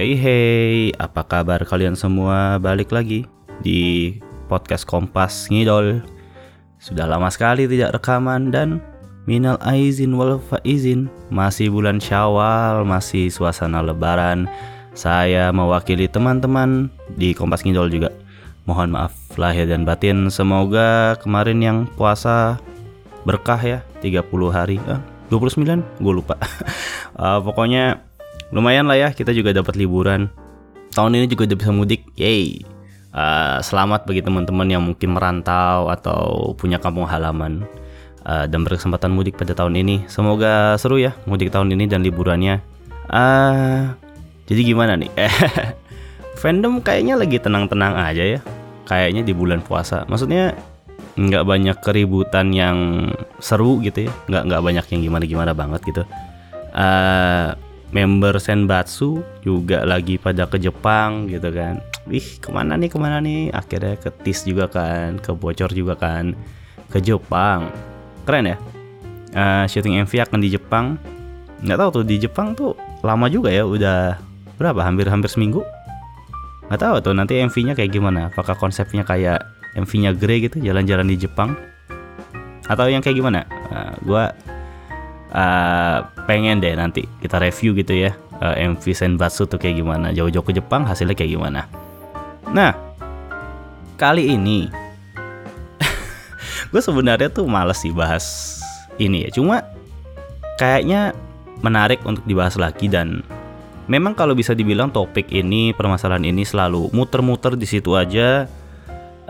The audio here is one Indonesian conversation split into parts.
Hey hey, apa kabar kalian semua? Balik lagi di podcast Kompas Ngidol. Sudah lama sekali tidak rekaman dan minal aizin wal faizin. Masih bulan Syawal, masih suasana lebaran. Saya mewakili teman-teman di Kompas Ngidol juga. Mohon maaf lahir dan batin. Semoga kemarin yang puasa berkah ya, 30 hari. Eh, 29? Gue lupa. uh, pokoknya lumayan lah ya kita juga dapat liburan. Tahun ini juga udah bisa mudik yay. Uh, selamat bagi teman-teman yang mungkin merantau atau punya kampung halaman uh, dan berkesempatan mudik pada tahun ini. Semoga seru ya mudik tahun ini dan liburannya. Uh, jadi gimana nih? Fandom kayaknya lagi tenang-tenang aja ya. Kayaknya di bulan puasa. Maksudnya nggak banyak keributan yang seru gitu ya nggak nggak banyak yang gimana gimana banget gitu uh, member Senbatsu juga lagi pada ke Jepang gitu kan. Ih ke mana nih ke mana nih? Akhirnya ke TIS juga kan, ke bocor juga kan, ke Jepang. Keren ya? Uh, syuting MV akan di Jepang. Nggak tahu tuh di Jepang tuh lama juga ya, udah berapa? Hampir-hampir seminggu. Nggak tahu tuh nanti MV-nya kayak gimana? Apakah konsepnya kayak MV-nya Grey gitu, jalan-jalan di Jepang? Atau yang kayak gimana? Uh, gua uh, pengen deh nanti kita review gitu ya uh, MV Senbatsu tuh kayak gimana jauh-jauh ke Jepang hasilnya kayak gimana nah kali ini gue sebenarnya tuh males sih bahas ini ya cuma kayaknya menarik untuk dibahas lagi dan memang kalau bisa dibilang topik ini permasalahan ini selalu muter-muter di situ aja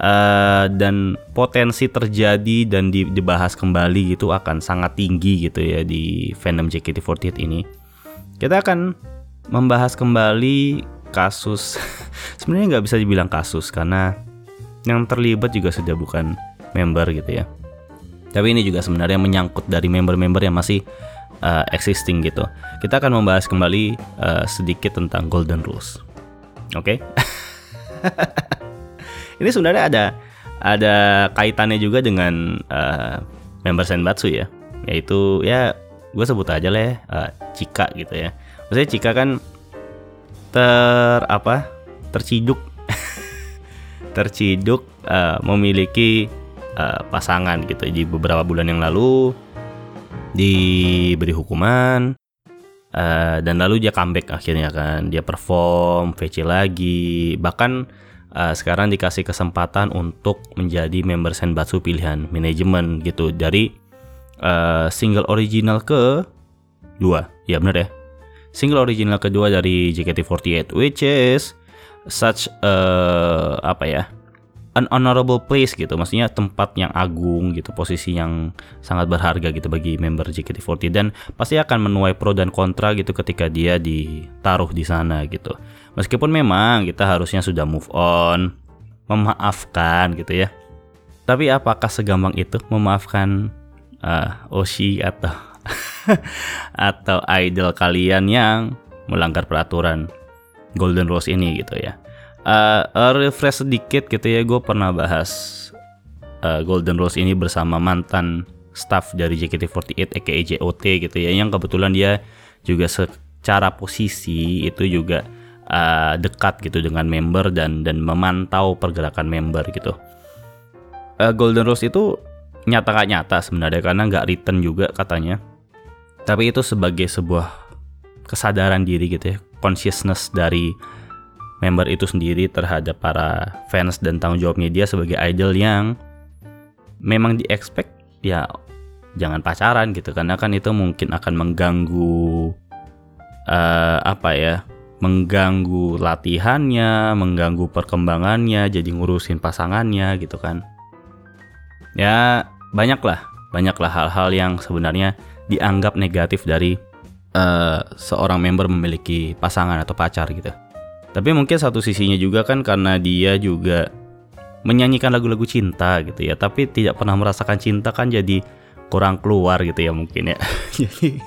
uh, dan potensi terjadi dan dibahas kembali gitu akan sangat tinggi gitu ya di fandom JKT48 ini. Kita akan membahas kembali kasus sebenarnya nggak bisa dibilang kasus karena yang terlibat juga sudah bukan member gitu ya. Tapi ini juga sebenarnya menyangkut dari member-member yang masih uh, existing gitu. Kita akan membahas kembali uh, sedikit tentang Golden Rules. Oke? Okay? ini sebenarnya ada ada kaitannya juga dengan uh, member Senbatsu ya. Yaitu ya gue sebut aja lah ya uh, Cika gitu ya. Maksudnya Cika kan ter apa terciduk. Terciduk uh, memiliki uh, pasangan gitu. Di beberapa bulan yang lalu diberi hukuman uh, dan lalu dia comeback akhirnya kan. Dia perform VC lagi. Bahkan uh, sekarang dikasih kesempatan untuk menjadi member Senbatsu pilihan manajemen gitu. Dari uh, single original ke dua ya bener ya. Single original kedua dari JKT48 which is such uh, apa ya an honorable place gitu. Maksudnya tempat yang agung gitu posisi yang sangat berharga gitu bagi member JKT48 dan pasti akan menuai pro dan kontra gitu ketika dia ditaruh di sana gitu meskipun memang kita harusnya sudah move on memaafkan gitu ya. Tapi apakah segampang itu memaafkan uh, Oshi atau atau idol kalian yang melanggar peraturan Golden Rose ini gitu ya? Uh, refresh sedikit gitu ya gue pernah bahas uh, Golden Rose ini bersama mantan staff dari JKT48 aka JOT gitu ya. Yang kebetulan dia juga secara posisi itu juga uh, dekat gitu dengan member dan dan memantau pergerakan member gitu. Uh, Golden Rose itu nyata gak nyata sebenarnya karena nggak return juga katanya. Tapi itu sebagai sebuah kesadaran diri gitu ya consciousness dari member itu sendiri terhadap para fans dan tanggung jawabnya dia sebagai idol yang memang di expect ya jangan pacaran gitu. Karena kan itu mungkin akan mengganggu uh, apa ya mengganggu latihannya, mengganggu perkembangannya, jadi ngurusin pasangannya gitu kan. Ya banyak lah, banyak lah hal-hal yang sebenarnya dianggap negatif dari uh, seorang member memiliki pasangan atau pacar gitu. Tapi mungkin satu sisinya juga kan karena dia juga menyanyikan lagu-lagu cinta gitu ya, tapi tidak pernah merasakan cinta kan jadi kurang keluar gitu ya mungkin ya. jadi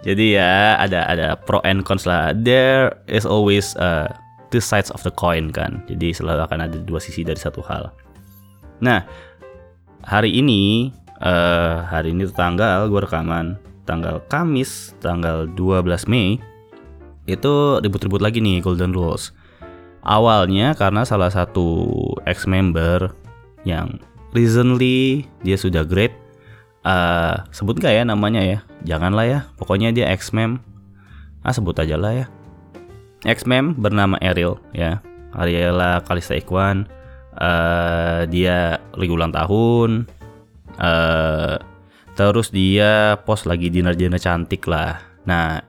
Jadi ya ada ada pro and cons lah. There is always uh, two sides of the coin kan. Jadi selalu akan ada dua sisi dari satu hal. Nah, hari ini uh, hari ini tanggal gue rekaman tanggal Kamis tanggal 12 Mei itu ribut-ribut lagi nih Golden Rules. Awalnya karena salah satu ex member yang recently dia sudah great uh, sebut gak ya namanya ya? Janganlah ya pokoknya dia ex mem ah sebut aja lah ya. Ex mem bernama Ariel ya. Ariela Kalista Ikwan uh, dia lagi ulang tahun. Uh, terus dia post lagi dinner-dinner cantik lah. Nah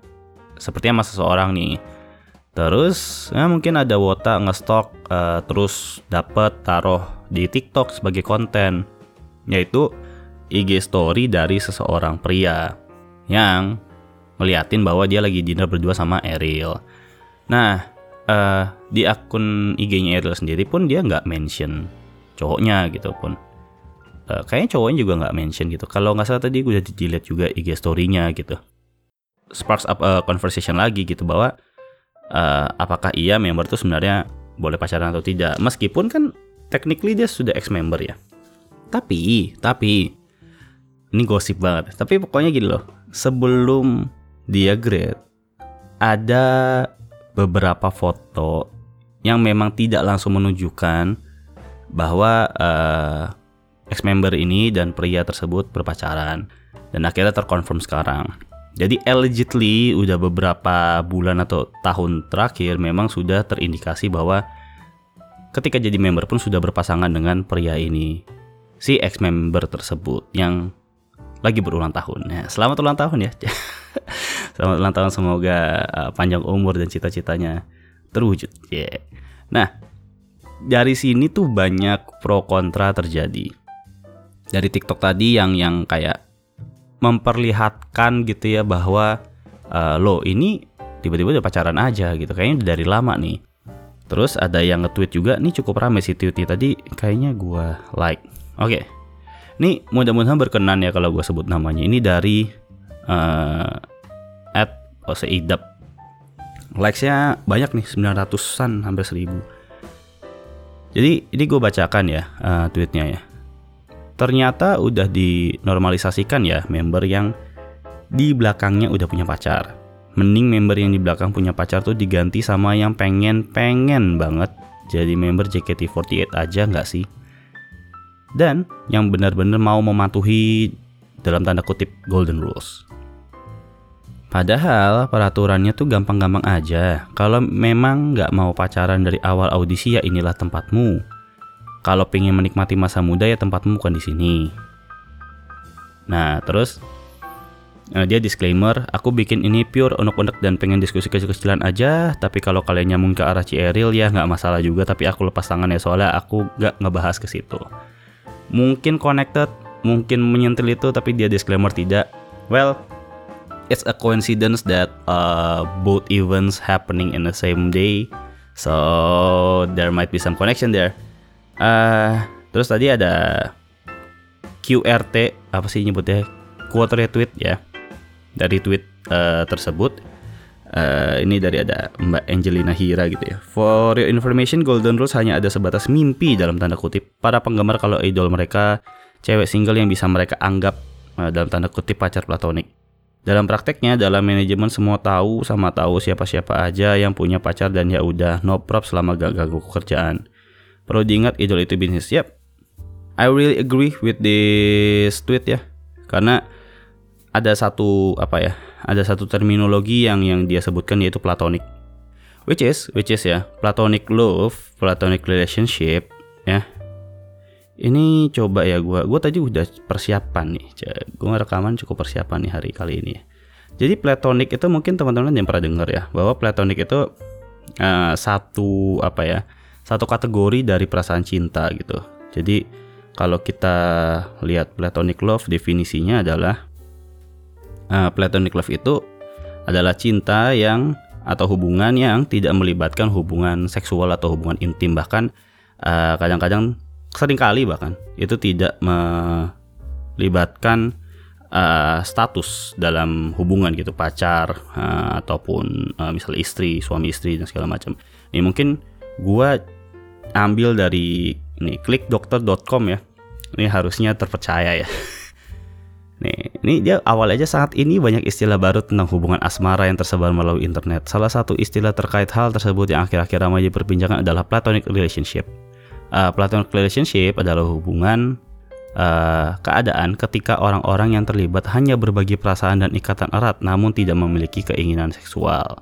sepertinya masa seorang nih. Terus ya mungkin ada wota ngestok uh, terus dapat taruh di TikTok sebagai konten. Yaitu IG story dari seseorang pria yang ngeliatin bahwa dia lagi dinner berdua sama Ariel. Nah, uh, di akun IG-nya Ariel sendiri pun dia nggak mention cowoknya gitu pun. Uh, kayaknya cowoknya juga nggak mention gitu. Kalau nggak salah tadi gue udah dilihat juga IG story-nya gitu. Sparks up a conversation lagi gitu bahwa uh, apakah iya member tuh sebenarnya boleh pacaran atau tidak. Meskipun kan technically dia sudah ex member ya. Tapi, tapi ini gosip banget. Tapi pokoknya gini loh, sebelum dia grade, ada beberapa foto yang memang tidak langsung menunjukkan bahwa uh, ex-member ini dan pria tersebut berpacaran. Dan akhirnya terkonfirm sekarang. Jadi allegedly udah beberapa bulan atau tahun terakhir memang sudah terindikasi bahwa ketika jadi member pun sudah berpasangan dengan pria ini. Si ex-member tersebut yang lagi berulang tahun. Ya, selamat ulang tahun ya. selamat ulang tahun semoga uh, panjang umur dan cita-citanya terwujud. Yeah. Nah, dari sini tuh banyak pro kontra terjadi. Dari TikTok tadi yang yang kayak memperlihatkan gitu ya bahwa uh, lo ini tiba-tiba udah pacaran aja gitu. Kayaknya dari lama nih. Terus ada yang nge-tweet juga, nih cukup ramai sih tweetnya tadi kayaknya gua like. Oke, okay ini mudah-mudahan berkenan ya kalau gue sebut namanya. Ini dari uh, at Oseidap. Likesnya banyak nih 900an hampir 1000. Jadi ini gue bacakan ya uh, tweetnya ya. Ternyata udah dinormalisasikan ya member yang di belakangnya udah punya pacar. Mending member yang di belakang punya pacar tuh diganti sama yang pengen-pengen banget jadi member JKT48 aja nggak sih? Dan yang benar-benar mau mematuhi dalam tanda kutip golden rules. Padahal peraturannya tuh gampang-gampang aja. Kalau memang nggak mau pacaran dari awal audisi ya inilah tempatmu. Kalau pengen menikmati masa muda ya tempatmu bukan di sini. Nah terus uh, dia disclaimer, aku bikin ini pure unek-unek dan pengen diskusi kecil-kecilan aja. Tapi kalau kalian nyambung ke arah Cieril ya nggak masalah juga. Tapi aku lepas tangan ya soalnya aku nggak ngebahas ke situ mungkin connected, mungkin menyentil itu tapi dia disclaimer tidak. Well, it's a coincidence that uh, both events happening in the same day. So there might be some connection there. Uh, terus tadi ada QRT apa sih nyebutnya? Quote retweet ya dari tweet uh, tersebut Uh, ini dari ada Mbak Angelina Hira gitu ya. For your information, Golden Rules hanya ada sebatas mimpi dalam tanda kutip para penggemar kalau idol mereka cewek single yang bisa mereka anggap uh, dalam tanda kutip pacar platonik. Dalam prakteknya, dalam manajemen semua tahu sama tahu siapa-siapa aja yang punya pacar dan ya udah no prop selama gak ganggu kerjaan. Perlu diingat idol itu bisnis. Yep, I really agree with this tweet ya. Karena ada satu apa ya? Ada satu terminologi yang yang dia sebutkan yaitu platonic. Which is which is ya platonic love platonic relationship ya. Ini coba ya gue gue tadi udah persiapan nih gue rekaman cukup persiapan nih hari kali ini. Jadi platonic itu mungkin teman-teman yang pernah dengar ya bahwa platonic itu uh, satu apa ya satu kategori dari perasaan cinta gitu. Jadi kalau kita lihat platonic love definisinya adalah uh, platonic love itu adalah cinta yang atau hubungan yang tidak melibatkan hubungan seksual atau hubungan intim. Bahkan kadang kadang-kadang sering kali bahkan itu tidak melibatkan uh, status dalam hubungan gitu. Pacar uh, ataupun uh, misal istri suami istri dan segala macam. Ini mungkin gua ambil dari ini klikdokter.com ya. Ini harusnya terpercaya ya. Nih, ini dia awal aja saat ini banyak istilah baru tentang hubungan asmara yang tersebar melalui internet. Salah satu istilah terkait hal tersebut yang akhir-akhir ramai diperbincangkan adalah platonic relationship. Uh, platonic relationship adalah hubungan uh, keadaan ketika orang-orang yang terlibat hanya berbagi perasaan dan ikatan erat namun tidak memiliki keinginan seksual.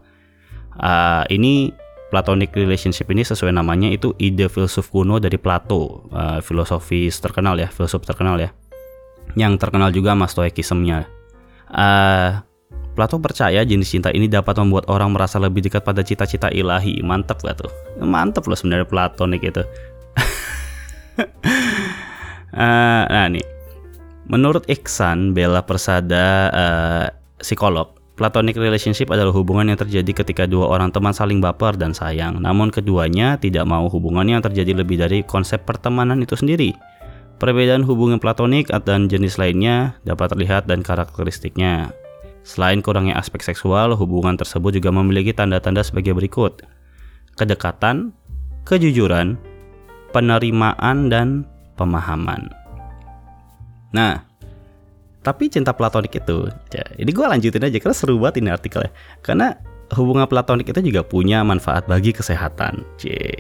Uh, ini platonic relationship ini sesuai namanya itu ide filsuf kuno dari Plato, uh, filosofis terkenal ya, filsuf terkenal ya yang terkenal juga sama stoikismnya. Uh, Plato percaya jenis cinta ini dapat membuat orang merasa lebih dekat pada cita-cita ilahi. Mantap gak tuh? Mantap loh sebenarnya platonik itu. uh, nah nih, menurut Iksan Bella Persada uh, psikolog, platonic relationship adalah hubungan yang terjadi ketika dua orang teman saling baper dan sayang. Namun keduanya tidak mau hubungan yang terjadi lebih dari konsep pertemanan itu sendiri. Perbedaan hubungan platonik dan jenis lainnya dapat terlihat dan karakteristiknya. Selain kurangnya aspek seksual, hubungan tersebut juga memiliki tanda-tanda sebagai berikut. Kedekatan, kejujuran, penerimaan, dan pemahaman. Nah, tapi cinta platonik itu, ya, ini gue lanjutin aja karena seru banget ini artikelnya. Karena hubungan platonik itu juga punya manfaat bagi kesehatan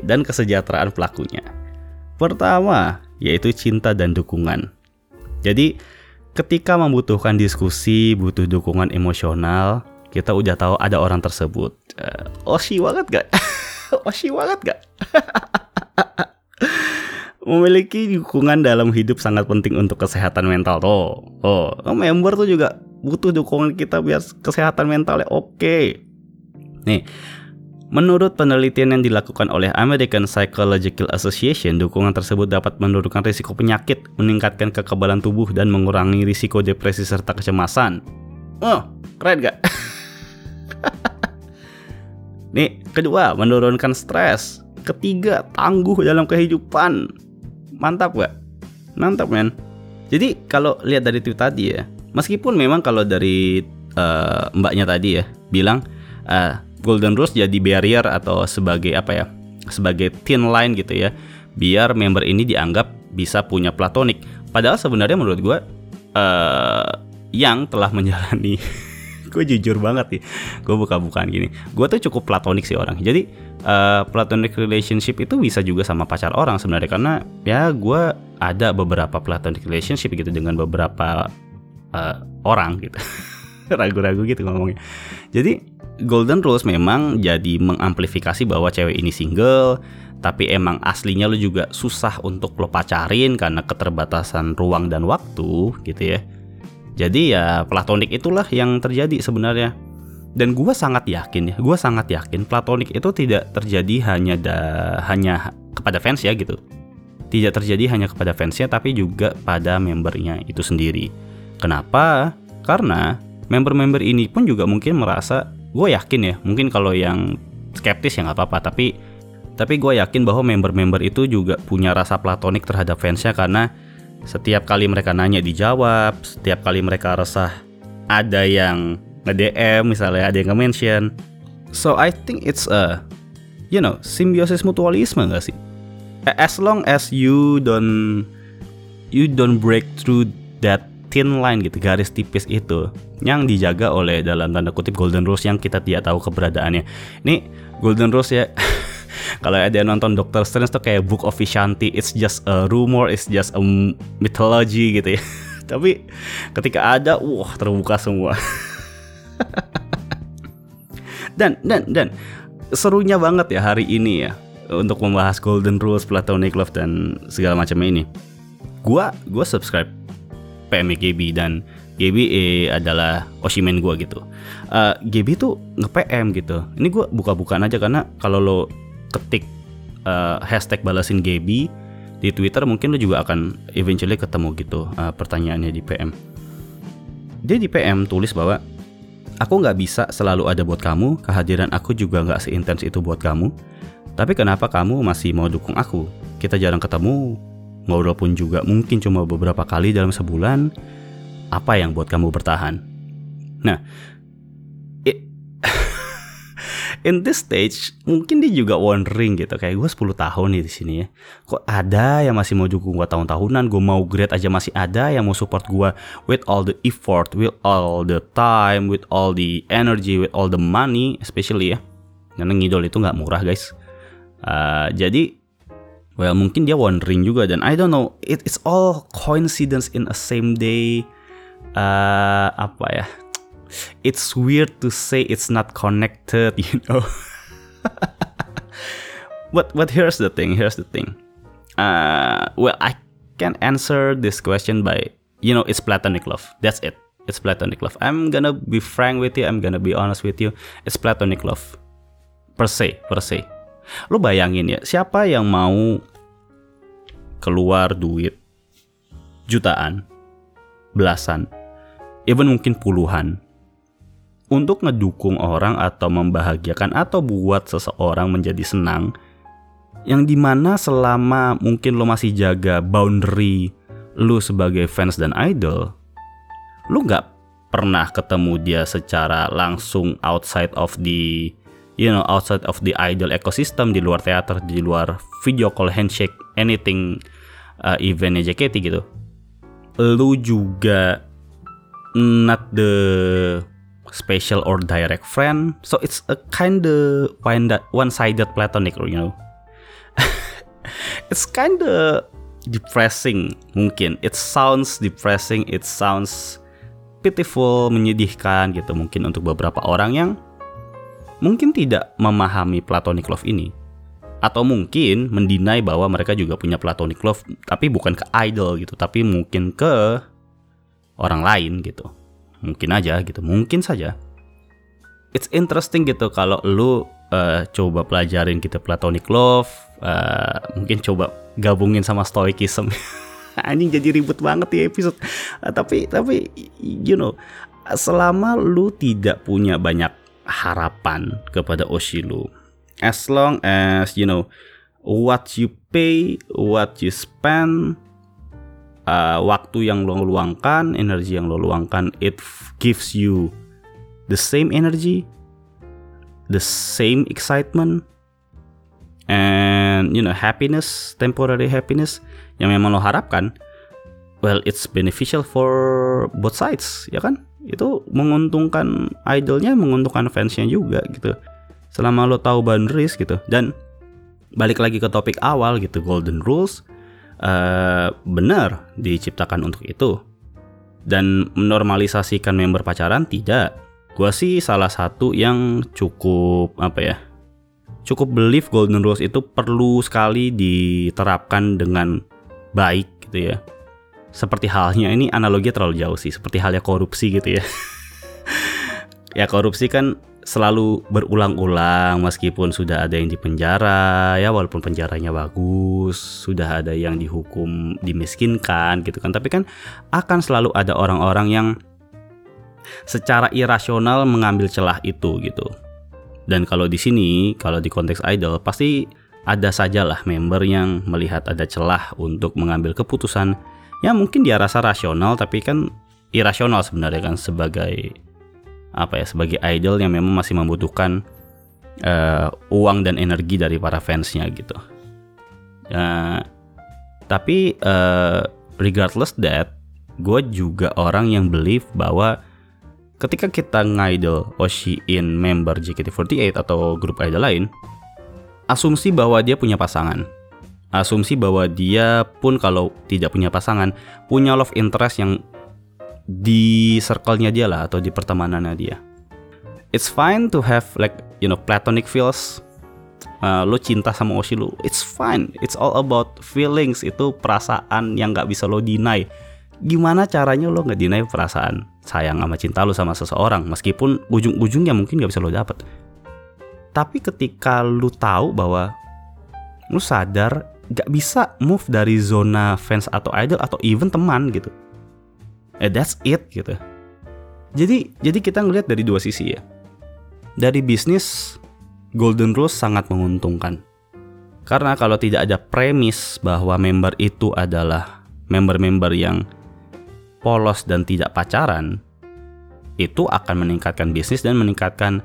dan kesejahteraan pelakunya. Pertama, yaitu cinta dan dukungan. Jadi, ketika membutuhkan diskusi, butuh dukungan emosional, kita udah tahu ada orang tersebut. Uh, oshi banget gak? oshi banget gak? Memiliki dukungan dalam hidup sangat penting untuk kesehatan mental tuh. Oh, member tuh juga butuh dukungan kita biar kesehatan mentalnya oke. Okay. Nih, Menurut penelitian yang dilakukan oleh American Psychological Association, dukungan tersebut dapat menurunkan risiko penyakit, meningkatkan kekebalan tubuh, dan mengurangi risiko depresi serta kecemasan. Oh, keren gak? Nih, kedua, menurunkan stres. Ketiga, tangguh dalam kehidupan. Mantap gak? Mantap men. Jadi kalau lihat dari itu tadi ya, meskipun memang kalau dari uh, mbaknya tadi ya bilang uh, Golden Rules jadi barrier atau sebagai apa ya? Sebagai thin line gitu ya. Biar member ini dianggap bisa punya platonik. Padahal sebenarnya menurut gue uh, yang telah menjalani gue jujur banget nih gue buka-bukaan gini gue tuh cukup platonik sih orang jadi uh, platonic relationship itu bisa juga sama pacar orang sebenarnya karena ya gue ada beberapa platonic relationship gitu dengan beberapa uh, orang gitu ragu-ragu gitu ngomongnya jadi Golden Rules memang jadi mengamplifikasi bahwa cewek ini single, tapi emang aslinya lo juga susah untuk lo pacarin karena keterbatasan ruang dan waktu gitu ya. Jadi ya platonik itulah yang terjadi sebenarnya. Dan gue sangat yakin ya, gue sangat yakin platonik itu tidak terjadi hanya da, hanya kepada fans ya gitu. Tidak terjadi hanya kepada fansnya tapi juga pada membernya itu sendiri. Kenapa? Karena member-member ini pun juga mungkin merasa gue yakin ya mungkin kalau yang skeptis ya nggak apa-apa tapi tapi gue yakin bahwa member-member itu juga punya rasa platonik terhadap fansnya karena setiap kali mereka nanya dijawab setiap kali mereka resah ada yang nge-DM misalnya ada yang nge-mention. So I think it's a you know simbiosis mutualisme gak sih? As long as you don't you don't break through that thin line gitu garis tipis itu yang dijaga oleh dalam tanda kutip golden rules yang kita tidak tahu keberadaannya. Ini golden rules ya. Kalau ada yang nonton Doctor Strange tuh kayak Book of Vishanti it's just a rumor it's just a mythology gitu ya. Tapi ketika ada wah terbuka semua. Dan dan dan serunya banget ya hari ini ya untuk membahas Golden Rules, Platonic Love dan segala macam ini. Gua gua subscribe PM GB dan GB eh, adalah Oshimen gue gitu. Uh, eh, GB tuh nge-PM gitu. Ini gue buka-bukaan aja karena kalau lo ketik uh, hashtag balasin GB di Twitter mungkin lo juga akan eventually ketemu gitu uh, pertanyaannya di PM. Dia di PM tulis bahwa aku nggak bisa selalu ada buat kamu, kehadiran aku juga nggak seintens itu buat kamu. Tapi kenapa kamu masih mau dukung aku? Kita jarang ketemu, ngobrol pun juga mungkin cuma beberapa kali dalam sebulan, apa yang buat kamu bertahan? Nah, it, in this stage mungkin dia juga wondering gitu. Kayak gue 10 tahun nih di sini ya. Kok ada yang masih mau dukung gue tahun-tahunan? Gue mau grade aja masih ada yang mau support gue with all the effort with all the time with all the energy with all the money especially ya. Karena ngidol itu nggak murah guys. Uh, jadi well mungkin dia wondering juga dan I don't know it, it's all coincidence in a same day uh, apa ya it's weird to say it's not connected, you know. but but here's the thing. Here's the thing. Uh, well, I can answer this question by you know it's platonic love. That's it. It's platonic love. I'm gonna be frank with you. I'm gonna be honest with you. It's platonic love. Per se, per se. Lo bayangin ya, siapa yang mau keluar duit jutaan, belasan, even mungkin puluhan. Untuk ngedukung orang atau membahagiakan atau buat seseorang menjadi senang yang di mana selama mungkin lo masih jaga boundary lo sebagai fans dan idol lo nggak pernah ketemu dia secara langsung outside of the you know outside of the idol ecosystem di luar teater di luar video call handshake anything uh, eventnya JKT gitu. Lu juga not the special or direct friend. So it's a kind of one-sided platonic, you know. it's kind of depressing mungkin. It sounds depressing, it sounds pitiful, menyedihkan gitu mungkin untuk beberapa orang yang mungkin tidak memahami platonic love ini. Atau mungkin mendinai bahwa mereka juga punya platonic love tapi bukan ke idol gitu, tapi mungkin ke orang lain gitu. Mungkin aja gitu mungkin saja. It's interesting gitu kalau lu uh, coba pelajarin kita platonic love uh, mungkin coba gabungin sama stoicism anjing jadi ribet banget di episode. Uh, tapi tapi you know selama lu tidak punya banyak harapan kepada Oshilu as long as you know what you pay what you spend uh, waktu yang lo luangkan, energi yang lo luangkan, it gives you the same energy, the same excitement, and you know happiness, temporary happiness yang memang lo harapkan. Well, it's beneficial for both sides, ya kan? Itu menguntungkan idolnya, menguntungkan fansnya juga gitu. Selama lo tahu boundaries gitu. Dan balik lagi ke topik awal gitu, golden rules uh, benar diciptakan untuk itu. Dan menormalisasikan member pacaran tidak. Gua sih salah satu yang cukup apa ya? Cukup believe golden rules itu perlu sekali diterapkan dengan baik gitu ya. Seperti halnya ini analoginya terlalu jauh sih, seperti halnya korupsi gitu ya. ya korupsi kan selalu berulang-ulang meskipun sudah ada yang dipenjara ya walaupun penjaranya bagus sudah ada yang dihukum dimiskinkan gitu kan. Tapi kan akan selalu ada orang-orang yang secara irasional mengambil celah itu gitu. Dan kalau di sini kalau di konteks idol pasti ada sajalah member yang melihat ada celah untuk mengambil keputusan. Yang mungkin dia rasa rasional tapi kan irasional sebenarnya kan sebagai apa ya sebagai idol yang memang masih membutuhkan uh, uang dan energi dari para fansnya gitu. Uh, tapi uh, regardless that, gue juga orang yang believe bahwa ketika kita ngidol Oshin member JKT48 atau grup idol lain, asumsi bahwa dia punya pasangan. Asumsi bahwa dia pun kalau tidak punya pasangan, punya love interest yang di circle-nya dia lah atau di pertemanannya dia. It's fine to have like you know platonic feels. Uh, lo cinta sama Oshi lo, it's fine. It's all about feelings. Itu perasaan yang nggak bisa lo deny. Gimana caranya lo nggak deny perasaan sayang sama cinta lo sama seseorang, meskipun ujung-ujungnya mungkin nggak bisa lo dapet. Tapi ketika lo tahu bahwa lo sadar gak bisa move dari zona fans atau idol atau even teman gitu eh that's it gitu. Jadi jadi kita ngelihat dari dua sisi ya. Dari bisnis golden rules sangat menguntungkan. Karena kalau tidak ada premis bahwa member itu adalah member-member yang polos dan tidak pacaran itu akan meningkatkan bisnis dan meningkatkan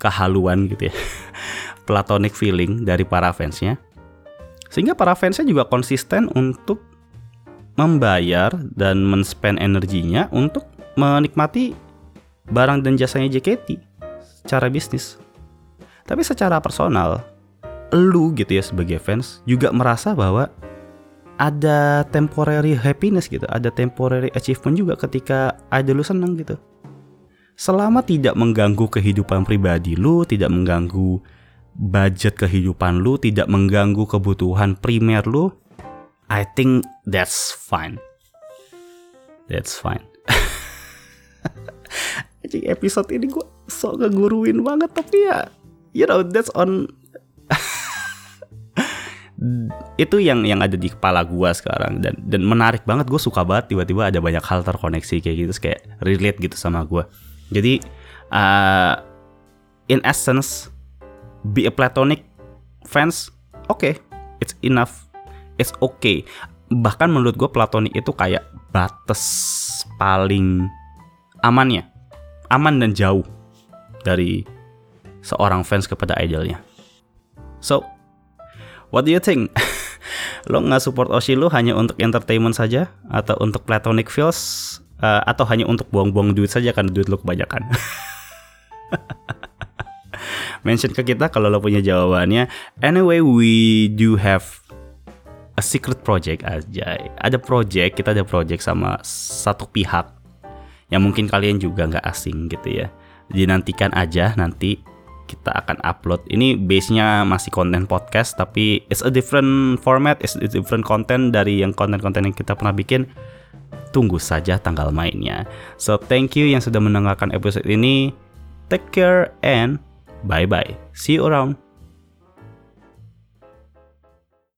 kehaluan gitu ya. Platonic feeling dari para fansnya. Sehingga para fansnya juga konsisten untuk membayar dan men-spend energinya untuk menikmati barang dan jasanya JKT secara bisnis. Tapi secara personal, lu gitu ya sebagai fans juga merasa bahwa ada temporary happiness gitu, ada temporary achievement juga ketika idol lu seneng gitu. Selama tidak mengganggu kehidupan pribadi lu, tidak mengganggu budget kehidupan lu, tidak mengganggu kebutuhan primer lu, I think that's fine. That's fine. Jadi episode ini gue sok ngeguruin banget tapi ya you know that's on itu yang yang ada di kepala gue sekarang dan dan menarik banget gue suka banget tiba-tiba ada banyak hal terkoneksi kayak gitu kayak relate gitu sama gue jadi uh, in essence be a platonic fans okay, it's enough it's okay. Bahkan menurut gue platonik itu kayak batas paling amannya. Aman dan jauh dari seorang fans kepada idolnya. So what do you think? Lo nggak support Oshi lo hanya untuk entertainment saja atau untuk platonic feels uh, atau hanya untuk buang-buang duit saja karena duit lo kebanyakan? Mention ke kita kalau lo punya jawabannya. Anyway we do have a secret project aja. Ada project, kita ada project sama satu pihak yang mungkin kalian juga nggak asing gitu ya. Jadi nantikan aja nanti kita akan upload. Ini base-nya masih konten podcast tapi it's a different format, it's a different content dari yang konten-konten yang kita pernah bikin. Tunggu saja tanggal mainnya. So thank you yang sudah mendengarkan episode ini. Take care and bye bye. See you around.